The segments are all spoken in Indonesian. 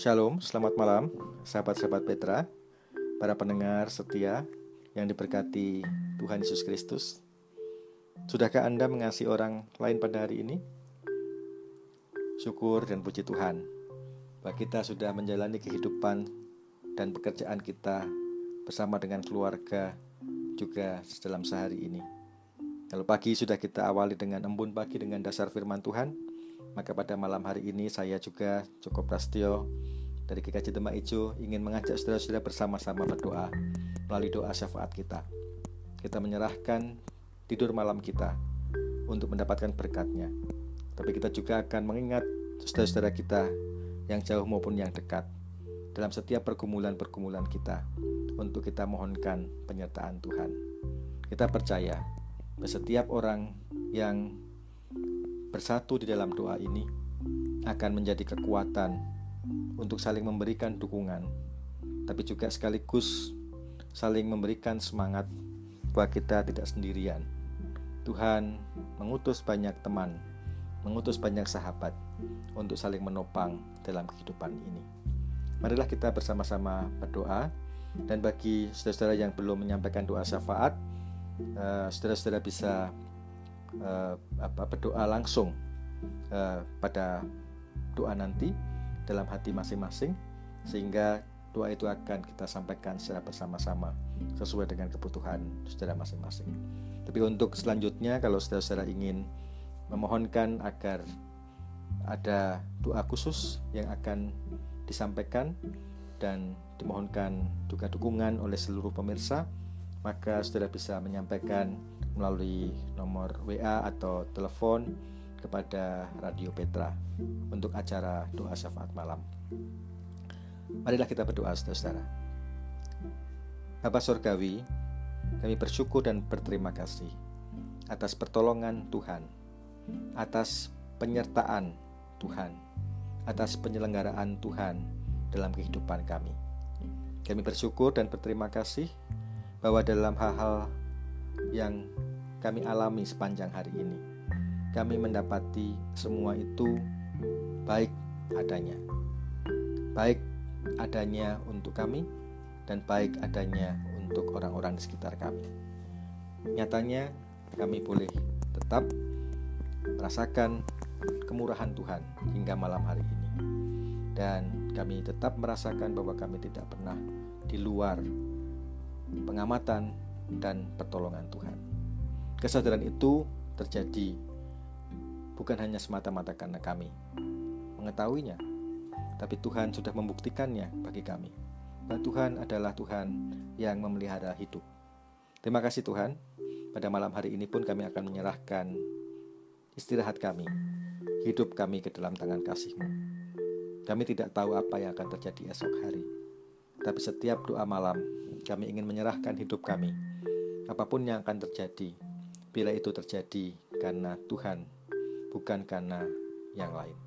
Shalom, selamat malam sahabat-sahabat Petra, para pendengar setia yang diberkati Tuhan Yesus Kristus. Sudahkah Anda mengasihi orang lain pada hari ini? Syukur dan puji Tuhan bahwa kita sudah menjalani kehidupan dan pekerjaan kita bersama dengan keluarga juga dalam sehari ini. Kalau pagi sudah kita awali dengan embun pagi dengan dasar firman Tuhan, maka pada malam hari ini saya juga cukup Prastio dari GKJ Demak Ijo ingin mengajak saudara-saudara bersama-sama berdoa melalui doa syafaat kita. Kita menyerahkan tidur malam kita untuk mendapatkan berkatnya. Tapi kita juga akan mengingat saudara-saudara kita yang jauh maupun yang dekat dalam setiap pergumulan-pergumulan kita untuk kita mohonkan penyertaan Tuhan. Kita percaya setiap orang yang bersatu di dalam doa ini akan menjadi kekuatan untuk saling memberikan dukungan, tapi juga sekaligus saling memberikan semangat bahwa kita tidak sendirian. Tuhan mengutus banyak teman, mengutus banyak sahabat untuk saling menopang dalam kehidupan ini. Marilah kita bersama-sama berdoa dan bagi saudara-saudara yang belum menyampaikan doa syafaat, eh, saudara-saudara bisa uh, apa berdoa langsung uh, pada doa nanti dalam hati masing-masing sehingga doa itu akan kita sampaikan secara bersama-sama sesuai dengan kebutuhan saudara masing-masing. Tapi untuk selanjutnya kalau saudara-saudara ingin memohonkan agar ada doa khusus yang akan disampaikan dan dimohonkan juga dukungan oleh seluruh pemirsa, maka saudara bisa menyampaikan melalui nomor WA atau telepon kepada Radio Petra untuk acara doa syafaat malam. Marilah kita berdoa saudara-saudara. Bapak Surgawi, kami bersyukur dan berterima kasih atas pertolongan Tuhan, atas penyertaan Tuhan, atas penyelenggaraan Tuhan dalam kehidupan kami. Kami bersyukur dan berterima kasih bahwa dalam hal-hal yang kami alami sepanjang hari ini. Kami mendapati semua itu baik adanya. Baik adanya untuk kami dan baik adanya untuk orang-orang di sekitar kami. Nyatanya kami boleh tetap merasakan kemurahan Tuhan hingga malam hari ini. Dan kami tetap merasakan bahwa kami tidak pernah di luar pengamatan dan pertolongan Tuhan. Kesadaran itu terjadi bukan hanya semata-mata karena kami mengetahuinya, tapi Tuhan sudah membuktikannya bagi kami. Bahwa Tuhan adalah Tuhan yang memelihara hidup. Terima kasih Tuhan. Pada malam hari ini pun kami akan menyerahkan istirahat kami, hidup kami ke dalam tangan kasih-Mu. Kami tidak tahu apa yang akan terjadi esok hari. Tapi setiap doa malam, kami ingin menyerahkan hidup kami apa pun yang akan terjadi, bila itu terjadi karena Tuhan, bukan karena yang lain.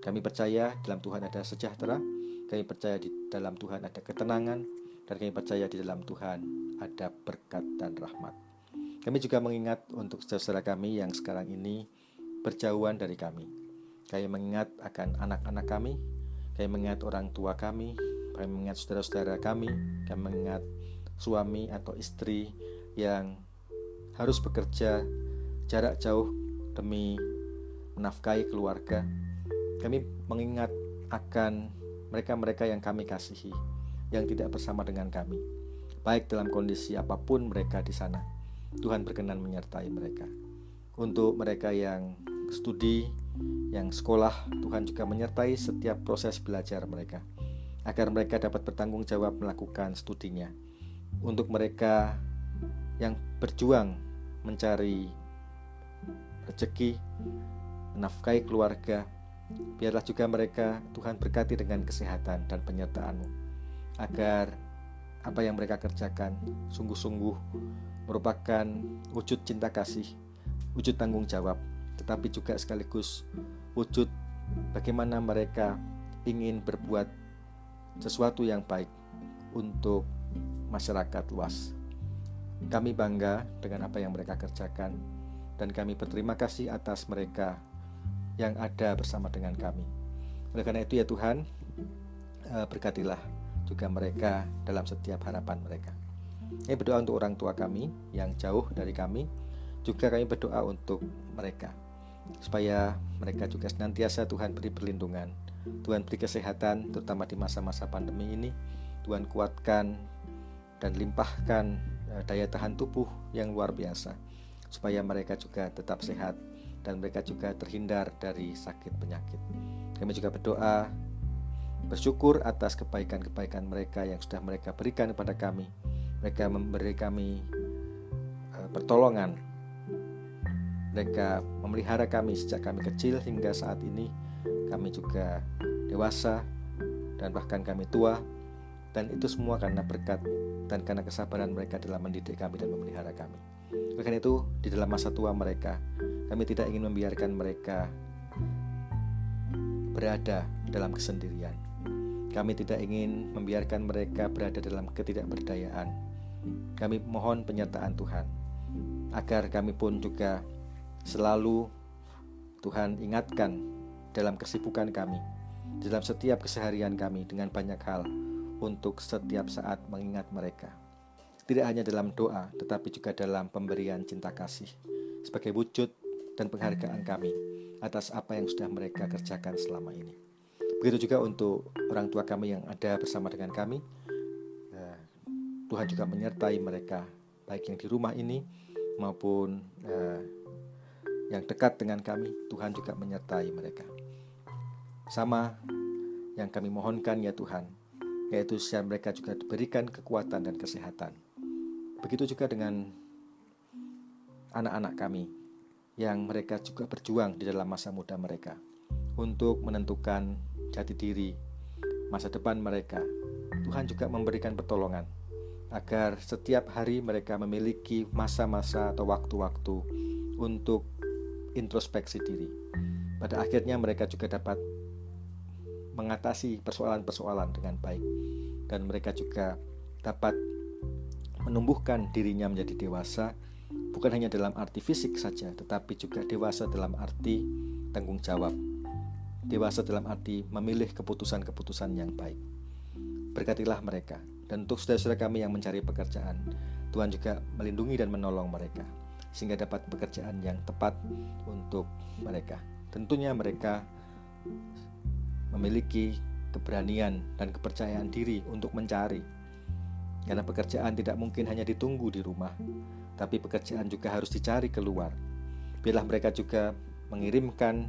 Kami percaya dalam Tuhan ada sejahtera, kami percaya di dalam Tuhan ada ketenangan, dan kami percaya di dalam Tuhan ada berkat dan rahmat. Kami juga mengingat untuk saudara kami yang sekarang ini berjauhan dari kami. Kami mengingat akan anak-anak kami, kami mengingat orang tua kami, kami mengingat saudara-saudara kami, kami mengingat suami atau istri yang harus bekerja jarak jauh demi menafkahi keluarga. Kami mengingat akan mereka-mereka yang kami kasihi, yang tidak bersama dengan kami, baik dalam kondisi apa pun mereka di sana. Tuhan berkenan menyertai mereka. Untuk mereka yang studi, yang sekolah, Tuhan juga menyertai setiap proses belajar mereka, agar mereka dapat bertanggung jawab melakukan studinya. Untuk mereka yang berjuang mencari rezeki, menafkahi keluarga. Biarlah juga mereka Tuhan berkati dengan kesehatan dan penyertaan-Mu agar apa yang mereka kerjakan sungguh-sungguh merupakan wujud cinta kasih, wujud tanggung jawab, tetapi juga sekaligus wujud bagaimana mereka ingin berbuat sesuatu yang baik untuk masyarakat luas. Kami bangga dengan apa yang mereka kerjakan, dan kami berterima kasih atas mereka yang ada bersama dengan kami. Oleh karena itu, ya Tuhan, eh, berkatilah juga mereka dalam setiap harapan mereka. Ini berdoa untuk orang tua kami yang jauh dari kami, juga kami berdoa untuk mereka supaya mereka juga senantiasa Tuhan beri perlindungan, Tuhan beri kesehatan terutama di masa-masa pandemi ini, Tuhan kuatkan dan limpahkan daya tahan tubuh yang luar biasa supaya mereka juga tetap sehat dan mereka juga terhindar dari sakit penyakit. Kami juga berdoa bersyukur atas kebaikan-kebaikan mereka yang sudah mereka berikan kepada kami. Mereka memberi kami uh, pertolongan. Mereka memelihara kami sejak kami kecil hingga saat ini. Kami juga dewasa dan bahkan kami tua. Dan itu semua karena berkat dan karena kesabaran mereka dalam mendidik kami dan memelihara kami. Oleh itu, di dalam masa tua mereka, kami tidak ingin membiarkan mereka berada dalam kesendirian. Kami tidak ingin membiarkan mereka berada dalam ketidakberdayaan. Kami mohon penyertaan Tuhan, agar kami pun juga selalu Tuhan ingatkan dalam kesibukan kami, dalam setiap keseharian kami dengan banyak hal untuk setiap saat mengingat mereka. Tidak hanya dalam doa, tetapi juga dalam pemberian cinta kasih sebagai wujud dan penghargaan kami atas apa yang sudah mereka kerjakan selama ini. Begitu juga untuk orang tua kami yang ada bersama dengan kami. Eh, Tuhan juga menyertai mereka, baik yang di rumah ini maupun eh, yang dekat dengan kami. Tuhan juga menyertai mereka. Sama yang kami mohonkan ya Tuhan, yaitu siap mereka juga diberikan kekuatan dan kesehatan. Begitu juga dengan anak-anak kami yang mereka juga berjuang di dalam masa muda mereka untuk menentukan jati diri, masa depan mereka. Tuhan juga memberikan pertolongan agar setiap hari mereka memiliki masa-masa atau waktu-waktu untuk introspeksi diri. Pada akhirnya mereka juga dapat mengatasi persoalan-persoalan dengan baik dan mereka juga dapat menumbuhkan dirinya menjadi dewasa bukan hanya dalam arti fisik saja tetapi juga dewasa dalam arti tanggung jawab dewasa dalam arti memilih keputusan-keputusan yang baik. Berkatilah mereka, dan untuk saudara-saudara kami yang mencari pekerjaan, Tuhan juga melindungi dan menolong mereka, sehingga dapat pekerjaan yang tepat untuk mereka. Tentunya mereka memiliki keberanian dan kepercayaan diri untuk mencari, karena pekerjaan tidak mungkin hanya ditunggu di rumah, tapi pekerjaan juga harus dicari keluar. Biarlah mereka juga mengirimkan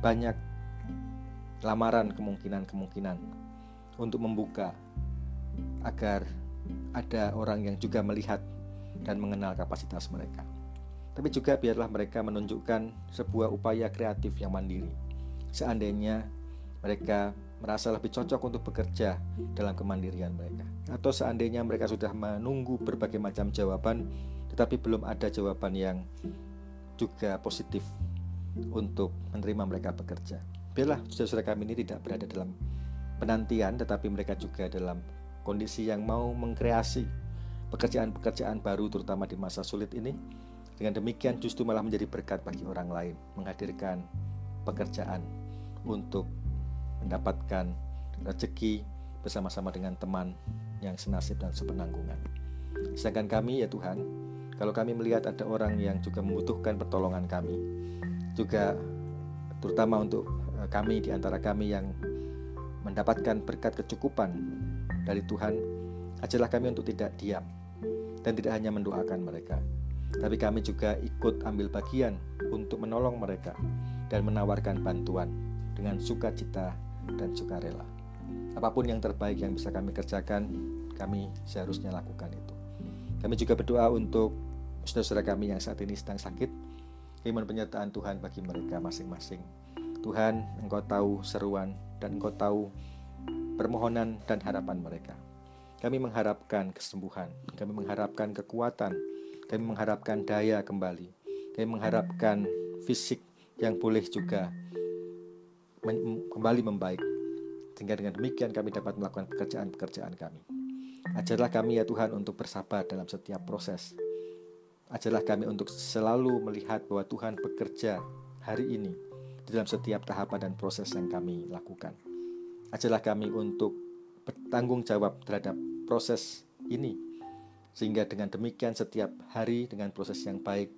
banyak lamaran kemungkinan-kemungkinan untuk membuka agar ada orang yang juga melihat dan mengenal kapasitas mereka. Tapi juga biarlah mereka menunjukkan sebuah upaya kreatif yang mandiri. Seandainya mereka merasa lebih cocok untuk bekerja dalam kemandirian mereka, atau seandainya mereka sudah menunggu berbagai macam jawaban, tetapi belum ada jawaban yang juga positif untuk menerima mereka bekerja. Biarlah saudara-saudara kami ini tidak berada dalam penantian, tetapi mereka juga dalam kondisi yang mau mengkreasi pekerjaan-pekerjaan baru, terutama di masa sulit ini. Dengan demikian, justru malah menjadi berkat bagi orang lain, menghadirkan pekerjaan untuk mendapatkan rezeki bersama-sama dengan teman yang senasib dan sepenanggungan. Sedangkan kami, ya Tuhan, kalau kami melihat ada orang yang juga membutuhkan pertolongan kami, juga terutama untuk Eh, kami di antara kami yang mendapatkan berkat kecukupan dari Tuhan, ajarlah kami untuk tidak diam dan tidak hanya mendoakan mereka, tapi kami juga ikut ambil bagian untuk menolong mereka dan menawarkan bantuan dengan sukacita dan sukarela. Apa pun yang terbaik yang bisa kami kerjakan, kami seharusnya lakukan itu. Kami juga berdoa untuk saudara-saudara kami yang saat ini sedang sakit, iman penyertaan Tuhan bagi mereka masing-masing Tuhan, Engkau tahu seruan dan Engkau tahu permohonan dan harapan mereka. Kami mengharapkan kesembuhan, kami mengharapkan kekuatan, kami mengharapkan daya kembali, kami mengharapkan fisik yang boleh juga kembali membaik. Sehingga dengan demikian kami dapat melakukan pekerjaan-pekerjaan kami. Ajarlah kami ya Tuhan untuk bersabar dalam setiap proses. Ajarlah kami untuk selalu melihat bahwa Tuhan bekerja hari ini di dalam setiap tahapan dan proses yang kami lakukan. Ajarlah kami untuk bertanggung jawab terhadap proses ini sehingga dengan demikian setiap hari dengan proses yang baik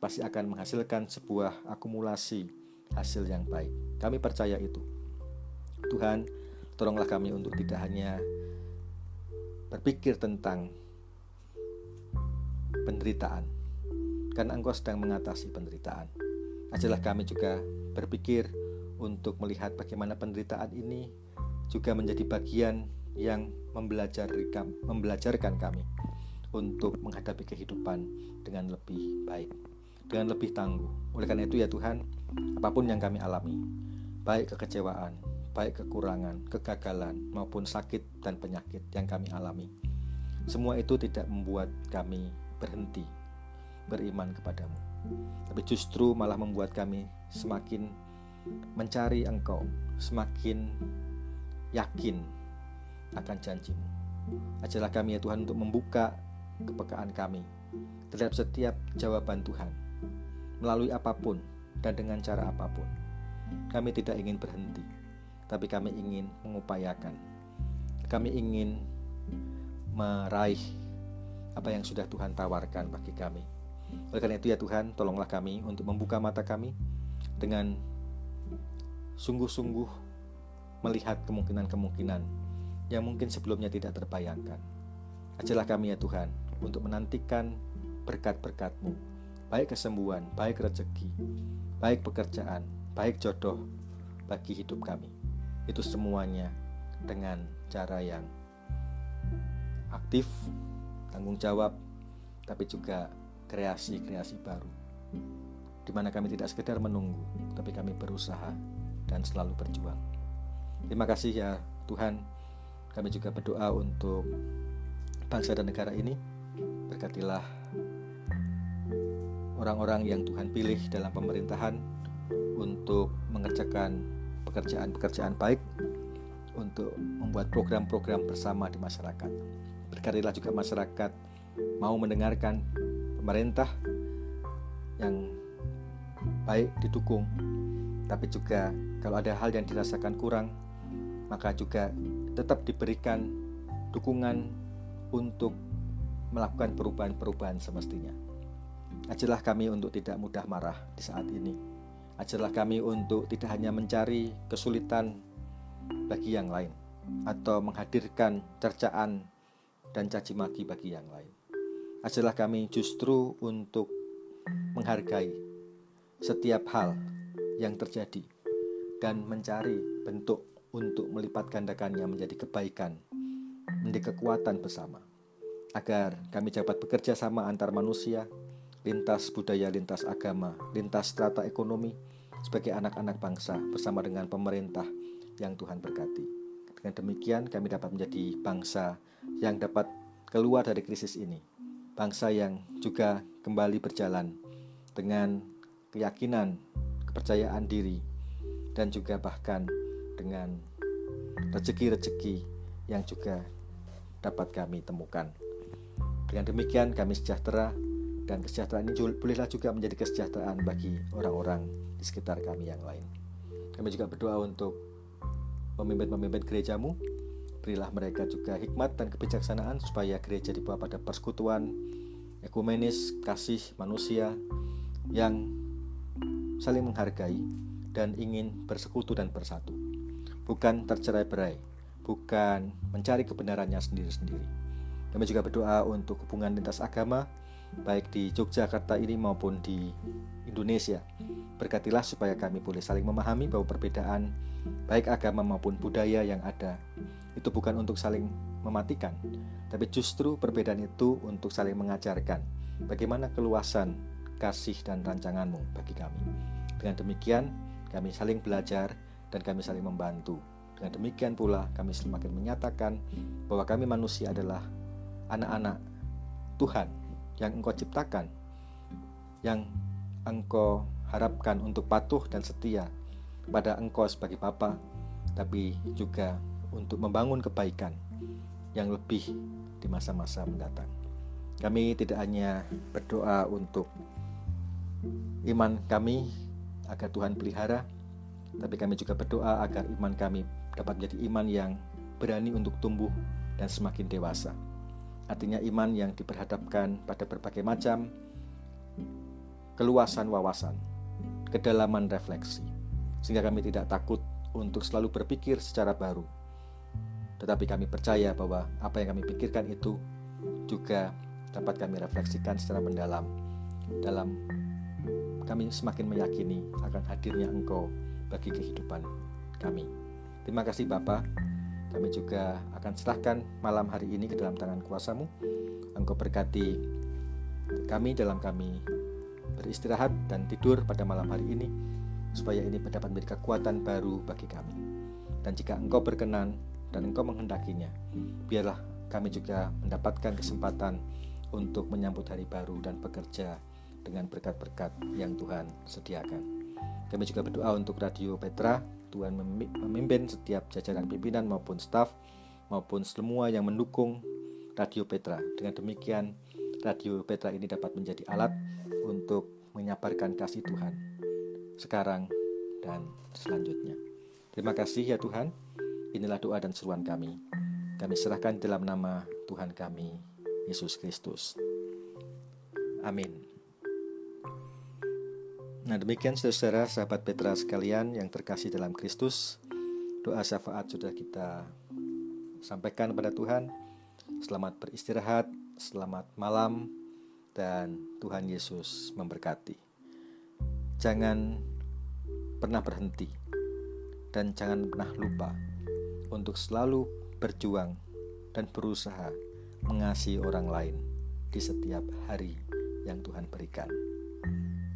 pasti akan menghasilkan sebuah akumulasi hasil yang baik. Kami percaya itu. Tuhan, tolonglah kami untuk tidak hanya berpikir tentang penderitaan, karena Engkau sedang mengatasi penderitaan. Ajarlah kami juga berpikir untuk melihat bagaimana penderitaan ini juga menjadi bagian yang membelajarkan kami untuk menghadapi kehidupan dengan lebih baik, dengan lebih tangguh. Oleh karena itu ya Tuhan, apa pun yang kami alami, baik kekecewaan, baik kekurangan, kegagalan, maupun sakit dan penyakit yang kami alami, semua itu tidak membuat kami berhenti beriman kepadamu. Tapi justru malah membuat kami semakin mencari Engkau, semakin yakin akan janjimu. Ajarlah kami ya Tuhan untuk membuka kepekaan kami terhadap setiap jawaban Tuhan melalui apa pun dan dengan cara apa pun. Kami tidak ingin berhenti, tapi kami ingin mengupayakan. Kami ingin meraih apa yang sudah Tuhan tawarkan bagi kami. Oleh karena itu ya Tuhan, tolonglah kami untuk membuka mata kami dengan sungguh-sungguh melihat kemungkinan-kemungkinan yang mungkin sebelumnya tidak terbayangkan. Ajarlah kami ya Tuhan untuk menantikan berkat-berkat-Mu, baik kesembuhan, baik rezeki, baik pekerjaan, baik jodoh bagi hidup kami. Itu semuanya dengan cara yang aktif, tanggung jawab, tapi juga kreasi-kreasi baru. Di mana kami tidak sekedar menunggu, tapi kami berusaha dan selalu berjuang. Terima kasih ya Tuhan kami juga berdoa untuk bangsa dan negara ini. Berkatilah orang-orang yang Tuhan pilih dalam pemerintahan untuk mengerjakan pekerjaan-pekerjaan baik untuk membuat program-program bersama di masyarakat. Berkatilah juga masyarakat mau mendengarkan pemerintah yang baik didukung, tapi juga kalau ada hal yang dirasakan kurang, maka juga tetap diberikan dukungan untuk melakukan perubahan-perubahan semestinya. Ajarlah kami untuk tidak mudah marah di saat ini. Ajarlah kami untuk tidak hanya mencari kesulitan bagi yang lain atau menghadirkan cercaan dan caci maki bagi yang lain. Ajarlah kami justru untuk menghargai setiap hal yang terjadi dan mencari bentuk untuk melipat gandakannya menjadi kebaikan, menjadi kekuatan bersama. Agar kami dapat bekerja sama antar manusia, lintas budaya, lintas agama, lintas strata ekonomi, sebagai anak-anak bangsa bersama dengan pemerintah yang Tuhan berkati. Dengan demikian kami dapat menjadi bangsa yang dapat keluar dari krisis ini. Bangsa yang juga kembali berjalan dengan keyakinan, kepercayaan diri, dan juga bahkan dengan rezeki-rezeki yang juga dapat kami temukan. Dengan demikian kami sejahtera dan kesejahteraan ini bolehlah juga menjadi kesejahteraan bagi orang-orang di sekitar kami yang lain. Kami juga berdoa untuk pemimpin-pemimpin gerejamu, berilah mereka juga hikmat dan kebijaksanaan supaya gereja dibawa pada persekutuan ekumenis, kasih manusia yang saling menghargai dan ingin bersekutu dan bersatu. Bukan tercerai-berai, bukan mencari kebenarannya sendiri-sendiri. Kami juga berdoa untuk hubungan lintas agama, baik di Yogyakarta ini maupun di Indonesia. Berkatilah supaya kami boleh saling memahami bahwa perbedaan baik agama maupun budaya yang ada itu bukan untuk saling mematikan, tapi justru perbedaan itu untuk saling mengajarkan bagaimana keluasan kasih dan rancanganmu bagi kami. Dengan demikian, kami saling belajar dan kami saling membantu. Dengan demikian pula kami semakin menyatakan bahwa kami manusia adalah anak-anak Tuhan yang Engkau ciptakan, yang Engkau harapkan untuk patuh dan setia pada Engkau sebagai Bapa, tapi juga untuk membangun kebaikan yang lebih di masa-masa mendatang. Kami tidak hanya berdoa untuk iman kami agar Tuhan pelihara, tapi kami juga berdoa agar iman kami dapat menjadi iman yang berani untuk tumbuh dan semakin dewasa. Artinya iman yang diperhadapkan pada berbagai macam keluasan wawasan, kedalaman refleksi, sehingga kami tidak takut untuk selalu berpikir secara baru. Tetapi kami percaya bahwa apa yang kami pikirkan itu juga dapat kami refleksikan secara mendalam dalam kami semakin meyakini akan hadirnya Engkau bagi kehidupan kami. Terima kasih Bapak. Kami juga akan serahkan malam hari ini ke dalam tangan kuasamu. Engkau berkati kami dalam kami beristirahat dan tidur pada malam hari ini supaya ini dapat menjadi kekuatan baru bagi kami. Dan jika Engkau berkenan dan Engkau menghendakinya, biarlah kami juga mendapatkan kesempatan untuk menyambut hari baru dan bekerja dengan berkat-berkat yang Tuhan sediakan. Kami juga berdoa untuk Radio Petra, Tuhan memimpin setiap jajaran pimpinan maupun staf maupun semua yang mendukung Radio Petra. Dengan demikian, Radio Petra ini dapat menjadi alat untuk menyabarkan kasih Tuhan sekarang dan selanjutnya. Terima kasih ya Tuhan. Inilah doa dan seruan kami. Kami serahkan dalam nama Tuhan kami, Yesus Kristus. Amin. Nah demikian saudara sahabat Petra sekalian yang terkasih dalam Kristus Doa syafaat sudah kita sampaikan kepada Tuhan Selamat beristirahat, selamat malam Dan Tuhan Yesus memberkati Jangan pernah berhenti dan jangan pernah lupa untuk selalu berjuang dan berusaha mengasihi orang lain di setiap hari yang Tuhan berikan.